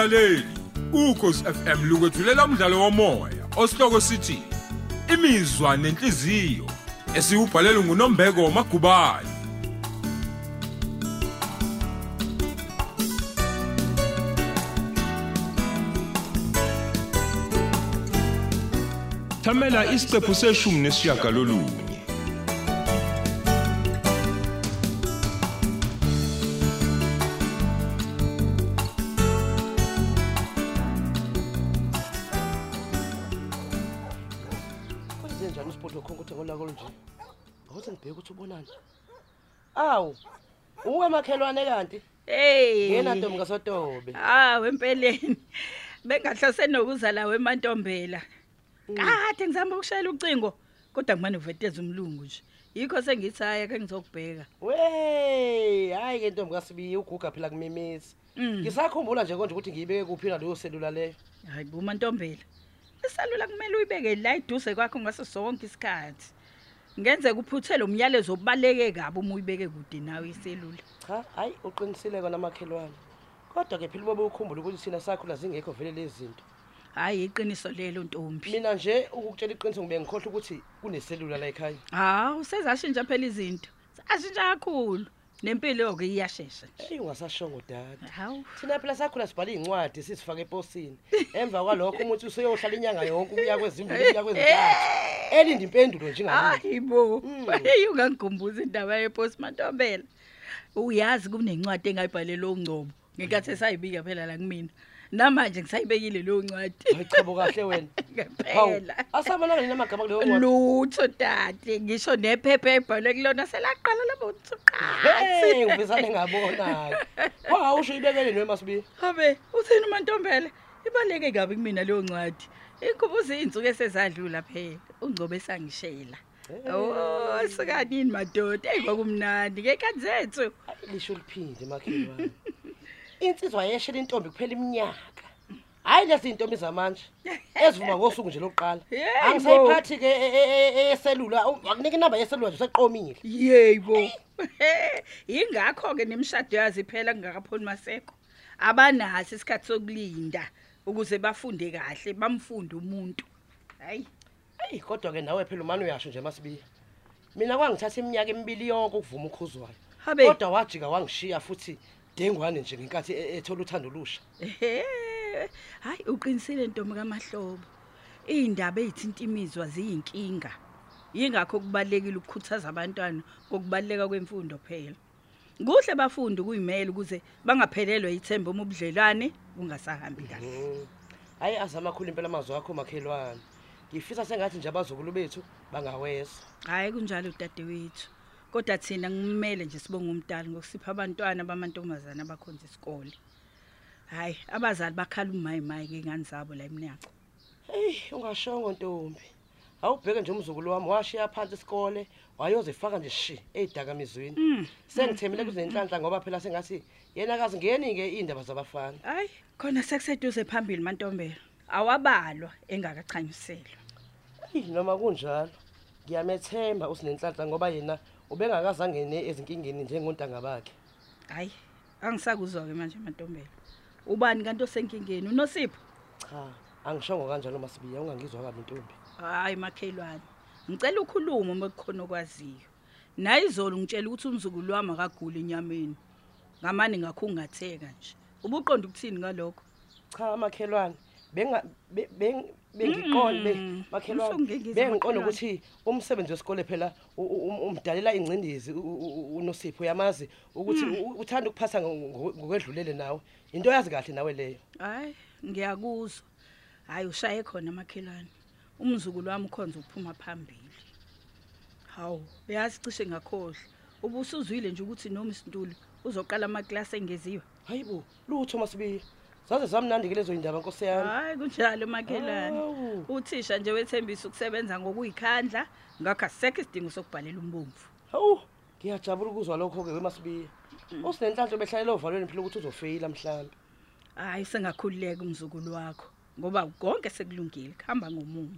mlaleli ukhosi FM lukwethulela umdlalo womoya osihloko sithi imizwa nenhliziyo esiubhalelwe nguNombeko Magubane. Thamela isiqephu seshumi nesishiyagalolunye. Awu. Uwe makhelwane kanti. Hey. Yena ntombi kaSotobe. Ah, wempeleni. Bengahlose nokuza la wemantombela. Kade ngizama ukushayela ucingo kodwa kumane uveteza umlungu nje. Yikho sengithi haya ke ngizokubheka. Wey, hayi ke ntombi kaSibiya uguga phela kumemezi. Mm. Ngisakhumbula nje konje ukuthi ngiyibeke kuphi na leyo selula leyo. Hayi bumantombela. Isalula kumele uyibeke la iduze kwakho ngaso sonke isikhathi. Ngenzeka uphuthele umyalezo obaleke kabi uma uyibeke kude nawe iselula. Cha, hayi uqinisile kona makhelwane. Kodwa ke phela bobe ukhumbula ukuthi thina sakhula zingekho vele lezi zinto. Hayi iqiniso lelo ntombi. Mina nje ukukutshela iqiniso ngibe ngikhohle ukuthi kuneselula la ekhaya. Ah, usezashintsha phela izinto. Ashintsha kakhulu. Nempilo ke iyashesha. Hey ungasashongo dada. Hawu. Thina phela sakhula sibhala incwadi sisifake eposini. Emva kwalokho umuntu useyohlala inyanga yonke ukuya kwezimbili ukuya kwezintathu. Elinde impendulo njengalezi. Hayibo. Mm. Hey ungangigumbuza indaba yepost Mantombela. Uyazi kunencwadi engayibhalelwe ongcobo. Ngikathi sayibika phela la kumina. Namanje ngisayibekile leyo ncwadi. Hayi chabo kahle wena. Hawu. Ngempela. Asabonanga nini amagama kuleyo ncwadi? Lutho tati ngisho nephepha ebhalwe kulona selaqala labo Hey, utsuqathi. ngivizane ngabona. Wa usho ibekele nwe masibi. Habe uthini uMantombela? Ibaleke kabi kumina leyo ncwadi. Inkhubuzo izinsuku esezadlula phela. Ungcobe esangishela. Oh, sikanini madoda. Hey kwakumnandi ngekhathi zethu. Lisho liphinde makhelwane. Insizwa yeshela intombi kuphela iminyaka. Hayi lezi intombi zamanje ezivuma ngosuku nje lokuqala. Yey, bo. Angisayiphathi ke e- e- e- eselula, akunika inamba yeselula nje useqomile. Yebo. Ingakho ke nemishado yazi phela kungakapholi maseko. Abanasi isikhathi sokulinda ukuze bafunde kahle, bamfunde umuntu. Hayi. Hey kodwa ke nawe phela umani uyasho nje masibiya. Mina kwangithatha iminyaka emibili yonke ukuvuma ukhuzwayo. Kodwa wajika wangishiya futhi dengwane nje ngenkathi e- ethola uthando lusha. Ehhe. Hayi uqinisile ntombi kaMahlobo. Indaba ezithinta imizwa ziyinkinga. Yingakho kubalekile ukukhuthaza abantwana ngokubaleka kwemfundo phela. Kuhle bafunde kuyimela ukuze bangaphelelwe ithemba uma ubudlelwane bungasahambi kahle. Mm. Hayi azama khulu impela amazwi akho makhelwane. Ngifisa sengathi nje abazukulu bethu bangaweza. Hayi kunjalo dadewethu. Kodwa thina ngimele nje sibonga umdali ngokusipha abantwana bamantombazana abakhonza isikole. Hayi abazali bakhala umayi mayi ke ngani zabo la eminyaka. Hey ungashongo ntombi. Awubheke nje umzukulu wami washiya phansi isikole wayozifaka nje shi ezidakamizweni. Mm. Sengithemile kuzenhlanhla ngoba phela sengathi yena akazi ngeni ke indaba zabafana. Hayi khona sekuseduze phambili mantombela. Awabalwa engakachanyuselwa. Hey noma kunjalo ngiyamethemba usinenhlanhla ngoba yena ubengakazangene ezinkingeni njengontanga bakhe. Hayi angisakuzwa ke manje mantombela. Ubani kanti osenkingeni unosipho? Cha, angishongo kanjalo masibiya ungangizwa kabi ntombi. Hayi makhelwane. Ngicela ukhuluma uma kukhona okwaziyo. Nayi izolo ngitshela ukuthi umzukulu wami akaguli enyameni. Ngamani ngakhungatheka nje. Ubuqonda ukuthini ngalokho? Cha makhelwane benga be- beng- bengiqonde Mm, makhelwane usuke ngizwa bengiqonde makhelwane. ukuthi umsebenzi wesikole phela u- u- umdalela ingcindezi u- u- unosipho yamazi ukuthi u- uthanda ukuphatha ngo- ngo- ngokwedlulele nawe into yazi kahle nawe leyo Hayi ngiyakuzwa. Hayi ushaye khona makhelwane. Umzukulu wami ukhonza ukuphuma phambili. Hawu, uyazi cishe ngakhohle. Ubusuzwile nje ukuthi noma isintuli uzoqala amaklasi engeziwe. hayibo lutho masibiya zaze zamnandi ke lezo indaba nkosi yami Hayi kunjalo makhelwane. Hawu. Uthisha nje wethembisa ukusebenza ngokuyikhandla ngakho asekho isidingo sokubhalela umbomvu. hawu ngiyajabula ukuzwa lokho ke wemasibiya usinenhlanhla behlalela ovalweni phela ukuthi uzofeyila mhlambe Hayi sengakhululeka umzukulu wakho ngoba konke sekulungile khamba ngomumo.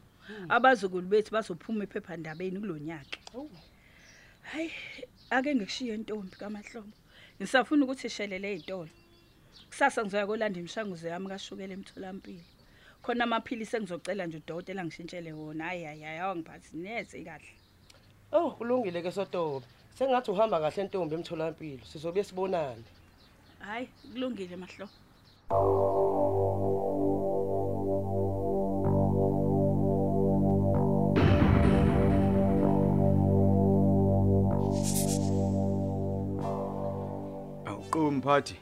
Abazukulu bethu bazophuma ephephandabeni kulonyaka. hawu Hayi ake ngikushiye intombi kaMahlobo. Ngisafuna ukuthi ishelele ezitolo. kusasa ngizoya kolanda imishanguzo yami kashukela emtholampilo khona amaphilisi engizocela nje udokotela ngishintshele wona hayi hayi hayi awangiphathi neze kahle Oh kulungile ke sotobe. Sengathi uhamba kahle ntombi emtholampilo. Sizobuye sibonane. hayi kulungile mahlo Awuqo mphathi.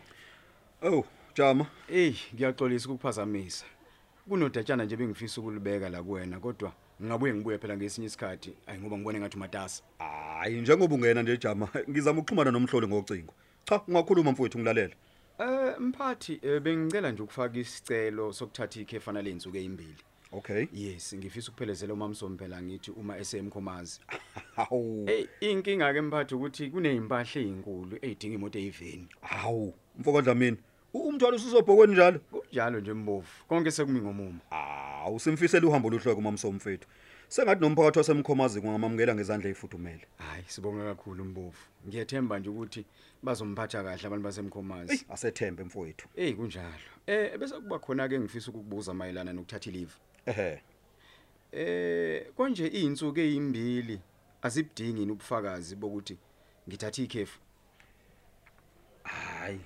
Oh, Jama. Ey, ngiyaxolisa ukukuphazamisa. Kunodatshana nje bengifisa ukulibeka la kuwena kodwa ngingabuye ngibuye phela ngesinye isikhathi. Ayi ngoba ngibone ngathi umatasa. Hayi njengoba ungena nje Jama, ngizama ukuxhumana nomhloli ngocingo. Cha, ungakhuluma mfowethu ngilalela. Eh mphathi eh, bengicela nje ukufaka isicelo sokuthatha ikhefana lenzuku ezimbili. Okay. Yes, ngifisa ukuphelezela umama somphela ngithi uma esemkhomazi. Hawu. Hey, inkinga ke mphathi ukuthi kunezimpahla ezinkulu ezidinga imoto eyiveni. Hawu, mfoko Dlamini. u- Umthwalo usuzobhokweni njalo. Kunjalo nje mbovu. Konke sekumi ngomumo. Hawu, simfisela uhambo oluhloko mamsomfethu. Sengathi nomphakathi wasemkhomazi kungamamukela ngezandla ezifudumele. Hayi, sibonga kakhulu mbovu. Ngiyethemba nje ukuthi bazomphatha kahle abantu basemkhomazi. Ey, asethembe mfowethu. Eh kunjalo. Eh bese kuba khona ke ngifisa ukukubuza mayelana nokuthatha leave. Ehhe. Eh konje izinsuku ezimbili asibudingi ini ubufakazi bokuthi ngithatha ikhefu. Hayi.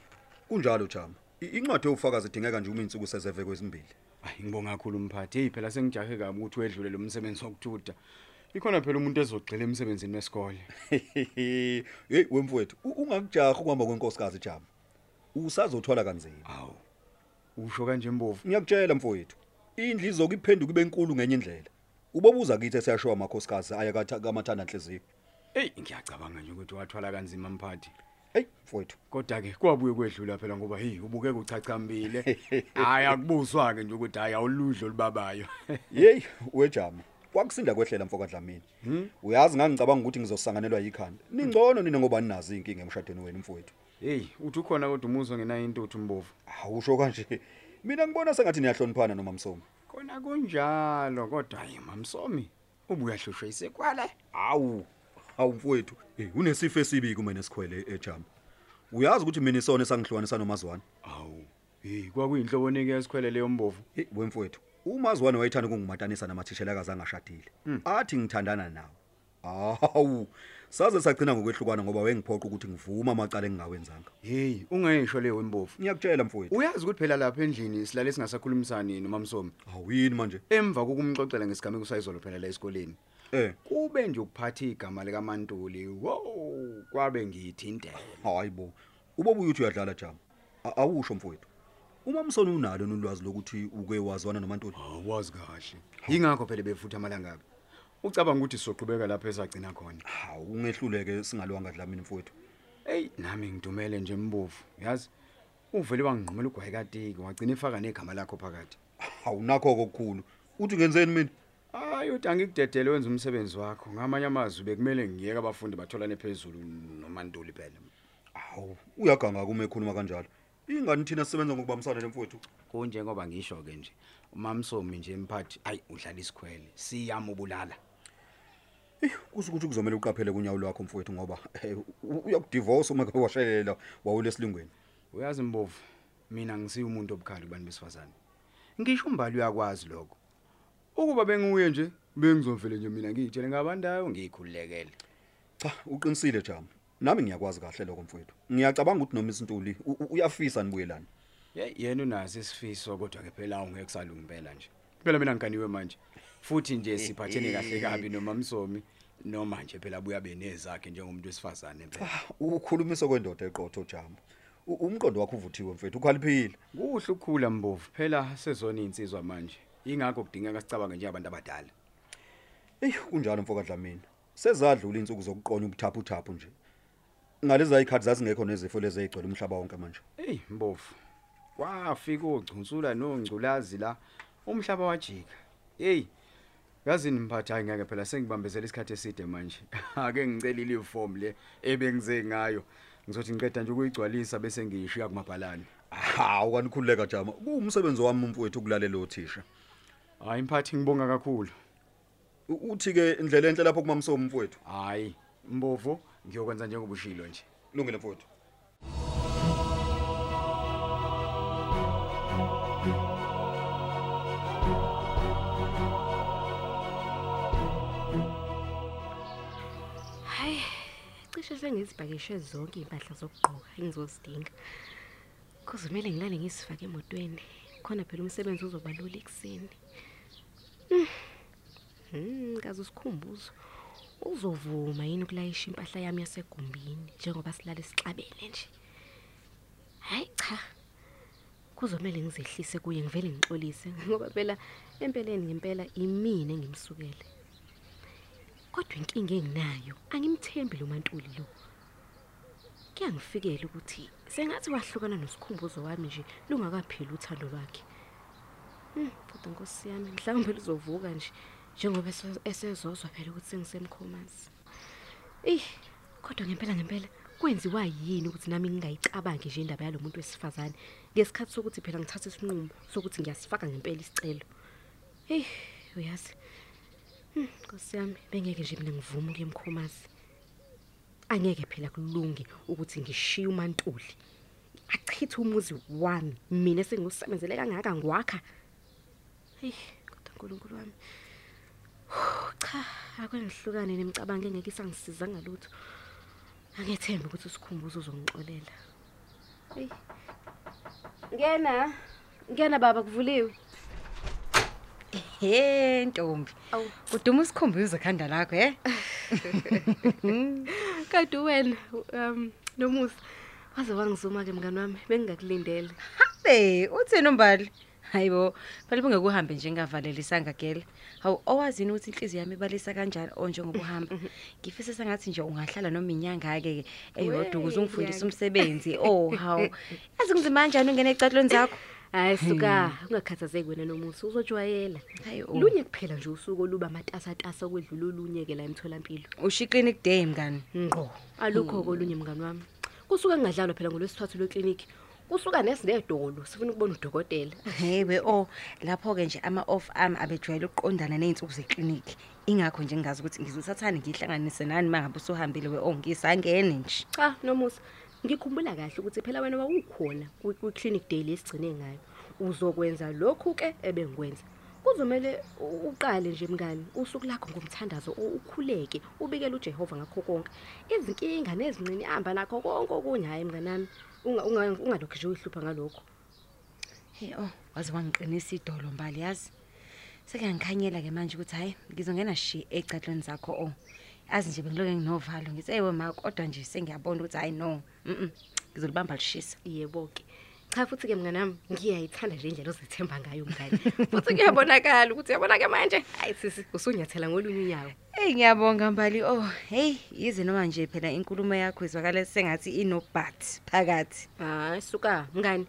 Kunjalo Jama. I- Incwadi yofakazi idingeka nje uma insuku sezeve kwezimbili. Hayi ngibonga kakhulu mphathi. Hey phela sengijahe kabi ukuthi wedlule lo msebenzi wokuthutha. Ikhona phela umuntu ezogxila emsebenzini wesikole. Hey, wemfowethu, u- ungakujaha ukuhamba kwenkosikazi Jama. Usazothwala kanzima. Awu. Usho kanje mbovu. Ngiyakutshela mfowethu. Indlu izokuphenduka ibe enkulu ngenye indlela. Ubobuza kithi esiyashowa amakhosikazi aya katha kamathanda nhliziyo. Hey ngiyacabanga nje ukuthi wathwala kanzima mphathi. Hey, mfowethu. Kodwa ke kwabuye kwedlula phela ngoba hey ubukeka uchachambile. Hayi akubuzwa ke nje ukuthi hayi awuludlo libabayo. Hey, wejama. Kwakusinda kwehlela mfoka Dlamini. Uyazi ngangicabanga ukuthi ngizosanganelwa yikhanda. Ningcono nina ngoba ninazi inkinga emshadweni wenu mfowethu. Hey uthi ukhona kodwa umuzwa ngenayo intuthu mbovu. Awusho kanje. Mina ngibona sengathi niyahloniphana noma msomo. Khona kunjalo kodwa hayi mamsomi ubuya hlushwe isekwale. Awu. Awu mfowethu. Hey, unesifo esibi kumene sikhwele ejama. Uyazi ukuthi mina isona sangihlukanisa nomazwana. Awu. Hey kwakuyinhlobo nike yesikhwele leyo mbovu. Hey wemfowethu, umazwane wayethanda ukungimatanisa namathishela kaze angashatile. Athi ngithandana nawo. Awu, saze sagcina ngokwehlukanwa ngoba wengiphoqa ukuthi ngivuma amacala engingawenzanga. Hey ungesho leyo mbovu. Ngiyakutshela mfowethu. Uyazi ukuthi phela lapha endlini silale singasakhulumisani nomamsomi. Awuyini manje? Emva kokumxoxela ngesigameko sayizolo phela la esikoleni. Eh, Kube nje ukuphatha igama lika Mantuli. Wo, kwabe ngiyithintela. hayibo. Ubobuya uthi uyadlala jama. A- Awusho mfowethu. Uma msona unalo nolwazi lokuthi uke wazwana noMantuli. Awazi kahle. Yingakho phela befutha amalanga. Ucabanga ukuthi sizoqhubeka lapha esagcina khona. Hawu, ungehluleke singalwanga dlamini mfowethu. Ey, nami ngidumele nje imbovu, yazi? Uvele wangqomela ugwayi katiki, wagcina efaka negama lakho phakathi. Hawu nakho okukhulu. Uthi ngenzeni mina? Hayi, uthi angikudedele wenza umsebenzi wakho. Ngamanye amazwi bekumele ngiyeke abafundi batholane phezulu noMantuli phela. Hawu, uyaganga kuma ekhuluma kanjalo. Ingani thina sisebenza ngokubambisana nemfowethu? Kunje ngoba ngisho ke nje. Umamsomi nje emphathi, ayi udlala isikhwele. Siyamubulala. Kusukuthi kuzomela uqaphele kunyawo lwakho mfowethu ngoba eh, u- uyakudivorce uma ke washelela wawule esilungweni. Uyazi imbovu, mina ngisiyo umuntu obukhali kubantu besifazane. Ngisho umbali uyakwazi lokho. Ukuba benguye nje, bengizovele nje mina ngiyitshele ngabandayo ngikhululekele. Cha, uqinisile Jama. Nami ngiyakwazi kahle lokho mfowethu. Ngiyacabanga ukuthi noma isintuli u- u- uyafisa nibuyelana. Hey yena unaso isifiso kodwa ke phela ungeke salunga impela nje. Phela mina ngikaniwe manje. Futhi nje siphathene kahle kabi noma Msomi noma nje phela buya benezakhe njengomuntu wesifazane phela. Ukhulumisa kwendoda eqotho Jama. U- Umqondo wakho uvuthiwe mfowethu, ukhaliphile. Kuhle ukukhula mbovu. Phela sezona insizwa manje. Ingakho kudingeka sicabange njengabantu abadala. Ey, kunjalo mfoka Dlamini. Sezadlula insuku zokuqonya ubuthaphu thaphu nje. Ngalezi ayikhathi zasingekho nezifo lezi ezigcwele umhlaba wonke manje. Hey mbovu. Kwafika ogcunsula nongculazi la umhlaba wajika. Hey. Yazi nimphathi hayi ngeke phela sengibambezela isikhathi eside manje. Ake ngicelile iform le ebengize ngayo. Ngizothi ngiqeda nje ukuyigcwalisa bese ngiyishiya kumabhalani. Hawu kanikhululeka Jama. Kuwumsebenzi wami mfowethu ukulalela othisha. Hayi mphathi ngibonga kakhulu. U- Uthi ke indlela enhle lapho kumamsomo mfowethu. Hayi mbovu ngiyokwenza njengoba ushilo nje. Lungile mfowethu. Sengizibhakishe zonke impahla zokugqoka engizozidinga. Kuzomele ngilale ngisifake emotweni khona phela umsebenzi uzoba lula ekuseni. Mm. Mm, kaze usikhumbuzo. Uzovuma yini ukulayisha impahla yami yasegumbini njengoba silale sixabene nje? Hayi cha. Kuzomele ngizehlise kuye ngivele ngixolise ngoba phela empeleni ngempela imini engimsukele. Kodwa inkinga enginayo angimthembi lo mantuli lo. Kuyangifikela ukuthi sengathi wahlukana nosikhumbuzo wami nje lungakapheli uthando lwakhe. Hmm, kodwa nkosi yami mhlawumbe lizovuka nje njengoba ese- esezozwa phela ukuthi sengisemkhomazi eyi kodwa ngempela ngempela kwenziwa yini ukuthi nami ngingayicabangi nje indaba yalo muntu wesifazane ngesikhathi sokuthi phela ngithatha isinqumo sokuthi ngiyasifaka ngempela isicelo? Eyi uyazi nkosi yami bengeke nje mina ngivume ukuya emkhomazi angeke phela kulunge ukuthi ngishiye umantuli. Achithe umuzi wami mina sengusebenzele kangaka ngiwakha. Hey kodwa uNkulunkulu wami. Cha akwengihlukane nemicabango engeke isangisiza ngalutho. Angethemba ukuthi usikhumbuzo uzongixolela. Hey ngena ngena baba kuvuliwe. He ntombi. Awu. Uduma usikhumbuzo khanda lakho he? kade wena um nomusa waze wangizuma ke mngani wami bengingakulindele Habe, uthini umbali? Hayibo, phela bungekuhambe nje ngavalela isangagela. Hawu owazini ukuthi inhliziyo yami ibalisa kanjani onjengoba uhamba. Ngifisa sengathi nje ungahlala noma inyanga ke eyodwa ukuze ungifundise Weyake. umsebenzi. Oh, hawu. Yazi ngizima kanjani ungena ecatlweni zakho? Hayi suka. Ungakhathazeki wena nomusa? Uzojwayela Hayi oh. lunye kuphela nje usuku oluba matasatasa okwedlula olunye ke la emtholampilo. Usho clinic day mngani. ngqo alukho kolunye mngani wami. Kusuka kungadlalwa phela ngolwesithathu lweklinikhi. Kusuka nesinedolo sifuna ukubona udokotela. Hebe oh lapho ke nje ama off arm abejwayele ukuqondana nezinsuku zeclinic. Ingakho nje ngingazi ukuthi ngizothathani ngihlanganise nani mangabe usuhambile we oh ngisangene nje. cha nomusa. Ngikhumbula kahle ukuthi phela wena wawukhona kwi- kwi-clinic day lesigcine ngayo uzokwenza lokhu ke ebengikwenza kuzomele u- uqale nje mngani usuku lakho ngomthandazo u- ukhuleke ubikele uJehova ngakho konke izinkinga nezincini hamba nakho konke okunye hayi mnganami Unga- unga- ungalokhu nje uyihlupha ngalokho Hey oh waze wangiqinisa idolo mbali yazi. Seke ngikhanyela ke manje ukuthi hayi ngizongena shi ecatlweni zakho oh. Azi nje bengiloke nginovalo ngithi ewe ma kodwa nje sengiyabona ukuthi hayi no. Mhm. Ngizolibamba lishisa. yebo ke cha futhi ke mnganami ngiyayithanda nje indlela ozethemba ngayo mngani futhi kuyabonakala ukuthi uyabona ke manje hayi sisi usunyathela ngolunye unyawo Hey ngiyabonga mbali oh hey yize noma nje phela inkulumo yakho izwakala sengathi ino but phakathi. hayi suka mngani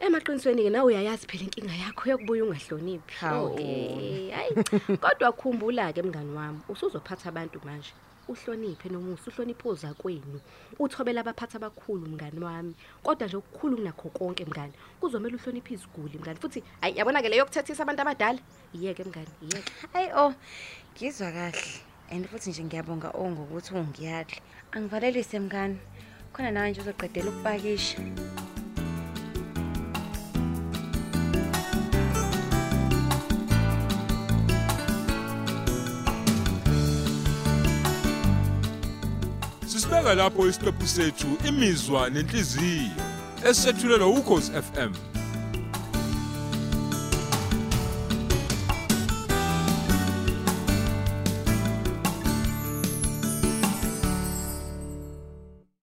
emaqinisweni ke nawe uyayazi phela inkinga yakho yokubuya ungahloniphi Hawu. okay hayi kodwa khumbula ke mngani wami usuzophatha abantu manje uhloniphe nomusa uhloniphe ozakwenu uthobela abaphathi abakhulu mngani wami kodwa nje okukhulu kunakho konke mngani kuzomela uhloniphe iziguli mngani futhi ayi yabona ke leyo kuthethisa abantu abadala iyeke mngani iyeke Hayi oh ngizwa kahle. And futhi nje ngiyabonga oh ngokuthi ungiyadli. Angivalelise mngani. Khona nawe nje uzoqedela ukupakisha. Sisibeka lapho isiqephu sethu imizwa nenhliziyo esethulelwa ukhozi FM